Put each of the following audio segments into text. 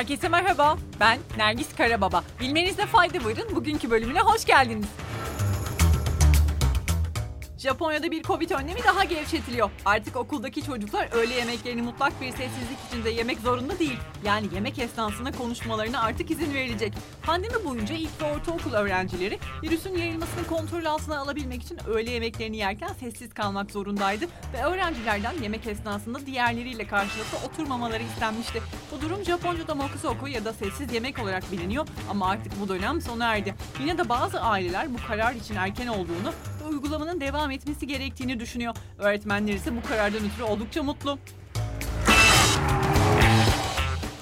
Herkese merhaba. Ben Nergis Karababa. Bilmenizde fayda varın. Bugünkü bölümüne hoş geldiniz. Japonya'da bir Covid önlemi daha gevşetiliyor. Artık okuldaki çocuklar öğle yemeklerini mutlak bir sessizlik içinde yemek zorunda değil. Yani yemek esnasında konuşmalarına artık izin verilecek. Pandemi boyunca ilk ve ortaokul öğrencileri virüsün yayılmasını kontrol altına alabilmek için öğle yemeklerini yerken sessiz kalmak zorundaydı ve öğrencilerden yemek esnasında diğerleriyle karşılıklı oturmamaları istenmişti. Bu durum Japonca'da mokusoku ya da sessiz yemek olarak biliniyor ama artık bu dönem sona erdi. Yine de bazı aileler bu karar için erken olduğunu uygulamanın devam etmesi gerektiğini düşünüyor. Öğretmenler ise bu karardan ötürü oldukça mutlu.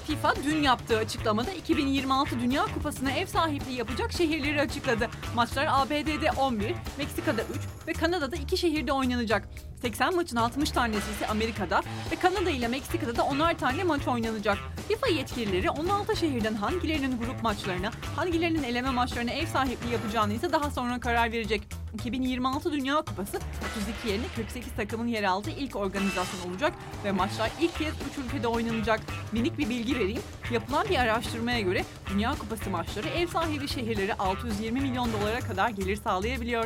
FIFA dün yaptığı açıklamada 2026 Dünya Kupası'na ev sahipliği yapacak şehirleri açıkladı. Maçlar ABD'de 11, Meksika'da 3 ve Kanada'da 2 şehirde oynanacak. 80 maçın 60 tanesi ise Amerika'da ve Kanada ile Meksika'da da 10'ar tane maç oynanacak. FIFA yetkilileri 16 şehirden hangilerinin grup maçlarına, hangilerinin eleme maçlarına ev sahipliği yapacağını ise daha sonra karar verecek. 2026 Dünya Kupası 32 yerine 48 takımın yer aldığı ilk organizasyon olacak ve maçlar ilk kez 3 ülkede oynanacak. Minik bir bilgi vereyim. Yapılan bir araştırmaya göre Dünya Kupası maçları ev sahibi şehirleri 620 milyon dolara kadar gelir sağlayabiliyor.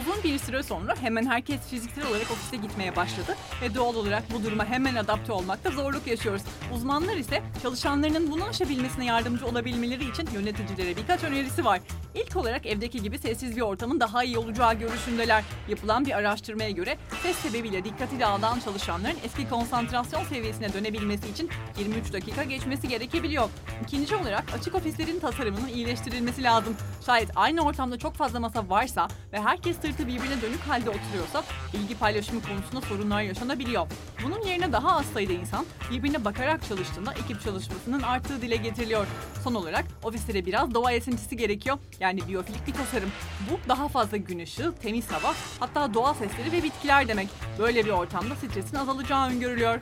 Uzun bir süre sonra hemen herkes fiziksel olarak ofise gitmeye başladı ve doğal olarak bu duruma hemen adapte olmakta zorluk yaşıyoruz. Uzmanlar ise çalışanlarının bunu aşabilmesine yardımcı olabilmeleri için yöneticilere birkaç önerisi var. İlk olarak evdeki gibi sessiz bir ortamın daha iyi olacağı görüşündeler. Yapılan bir araştırmaya göre ses sebebiyle dikkati dağılan çalışanların eski konsantrasyon seviyesine dönebilmesi için 23 dakika geçmesi gerekebiliyor. İkinci olarak açık ofislerin tasarımının iyileştirilmesi lazım. Şayet aynı ortamda çok fazla masa varsa ve herkes sırtı birbirine dönük halde oturuyorsa bilgi paylaşımı konusunda sorunlar yaşanabiliyor. Bunun yerine daha az sayıda insan birbirine bakarak çalıştığında ekip çalışmasının arttığı dile getiriliyor. Son olarak ofislere biraz doğa esintisi gerekiyor. Yani biyofilik bir tasarım. Bu daha fazla gün ışığı, temiz hava, hatta doğa sesleri ve bitkiler demek. Böyle bir ortamda stresin azalacağı öngörülüyor.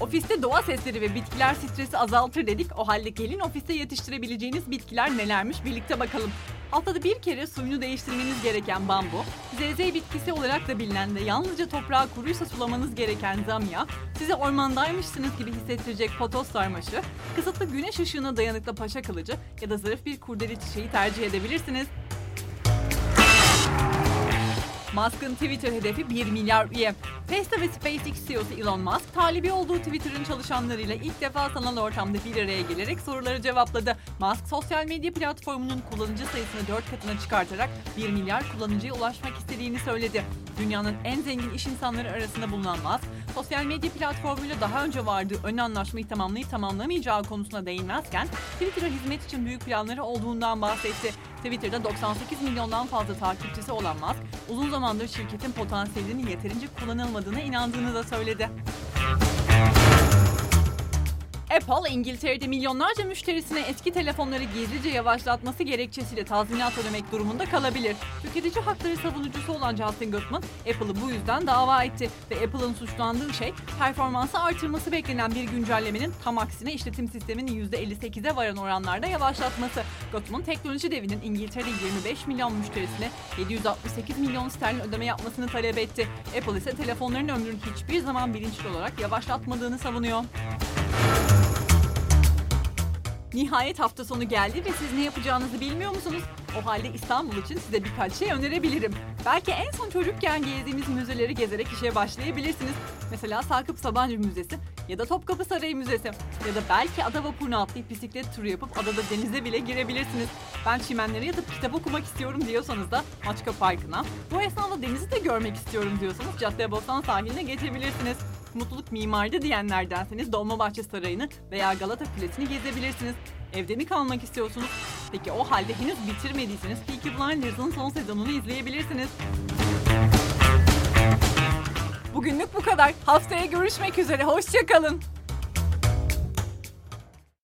Ofiste doğa sesleri ve bitkiler stresi azaltır dedik. O halde gelin ofiste yetiştirebileceğiniz bitkiler nelermiş birlikte bakalım. Haftada bir kere suyunu değiştirmeniz gereken bambu, zeyzey bitkisi olarak da bilinen ve yalnızca toprağı kuruysa sulamanız gereken zamya, size ormandaymışsınız gibi hissettirecek potos sarmaşı, kısıtlı güneş ışığına dayanıklı paşa kılıcı ya da zarif bir kurdele çiçeği tercih edebilirsiniz. Musk'ın Twitter hedefi 1 milyar üye. Tesla ve SpaceX CEO'su Elon Musk, talibi olduğu Twitter'ın çalışanlarıyla ilk defa sanal ortamda bir araya gelerek soruları cevapladı. Musk, sosyal medya platformunun kullanıcı sayısını 4 katına çıkartarak 1 milyar kullanıcıya ulaşmak istediğini söyledi. Dünyanın en zengin iş insanları arasında bulunan Musk, sosyal medya platformuyla daha önce vardığı ön anlaşmayı tamamlayıp tamamlamayacağı konusuna değinmezken, Twitter'a hizmet için büyük planları olduğundan bahsetti. Twitter'da 98 milyondan fazla takipçisi olan Musk, uzun zamandır şirketin potansiyelinin yeterince kullanılmadığına inandığını da söyledi. Apple, İngiltere'de milyonlarca müşterisine eski telefonları gizlice yavaşlatması gerekçesiyle tazminat ödemek durumunda kalabilir. Tüketici hakları savunucusu olan Justin Goodman, Apple'ı bu yüzden dava etti ve Apple'ın suçlandığı şey performansı artırması beklenen bir güncellemenin tam aksine işletim sisteminin %58'e varan oranlarda yavaşlatması. Goodman, teknoloji devinin İngiltere'de 25 milyon müşterisine 768 milyon sterlin ödeme yapmasını talep etti. Apple ise telefonların ömrünü hiçbir zaman bilinçli olarak yavaşlatmadığını savunuyor. Nihayet hafta sonu geldi ve siz ne yapacağınızı bilmiyor musunuz? O halde İstanbul için size birkaç şey önerebilirim. Belki en son çocukken gezdiğimiz müzeleri gezerek işe başlayabilirsiniz. Mesela Sakıp Sabancı Müzesi ya da Topkapı Sarayı Müzesi ya da belki ada vapuruna atlayıp bisiklet turu yapıp adada denize bile girebilirsiniz. Ben çimenlere yatıp kitap okumak istiyorum diyorsanız da Maçka Parkı'na, bu esnada denizi de görmek istiyorum diyorsanız Caddebostan sahiline geçebilirsiniz. Mutluluk mimaride diyenlerdenseniz Dolmabahçe Sarayı'nı veya Galata Kulesi'ni gezebilirsiniz. Evde mi kalmak istiyorsunuz? Peki o halde henüz bitirmediyseniz Peaky Blinders'ın son sezonunu izleyebilirsiniz. Bugünlük bu kadar. Haftaya görüşmek üzere. Hoşçakalın.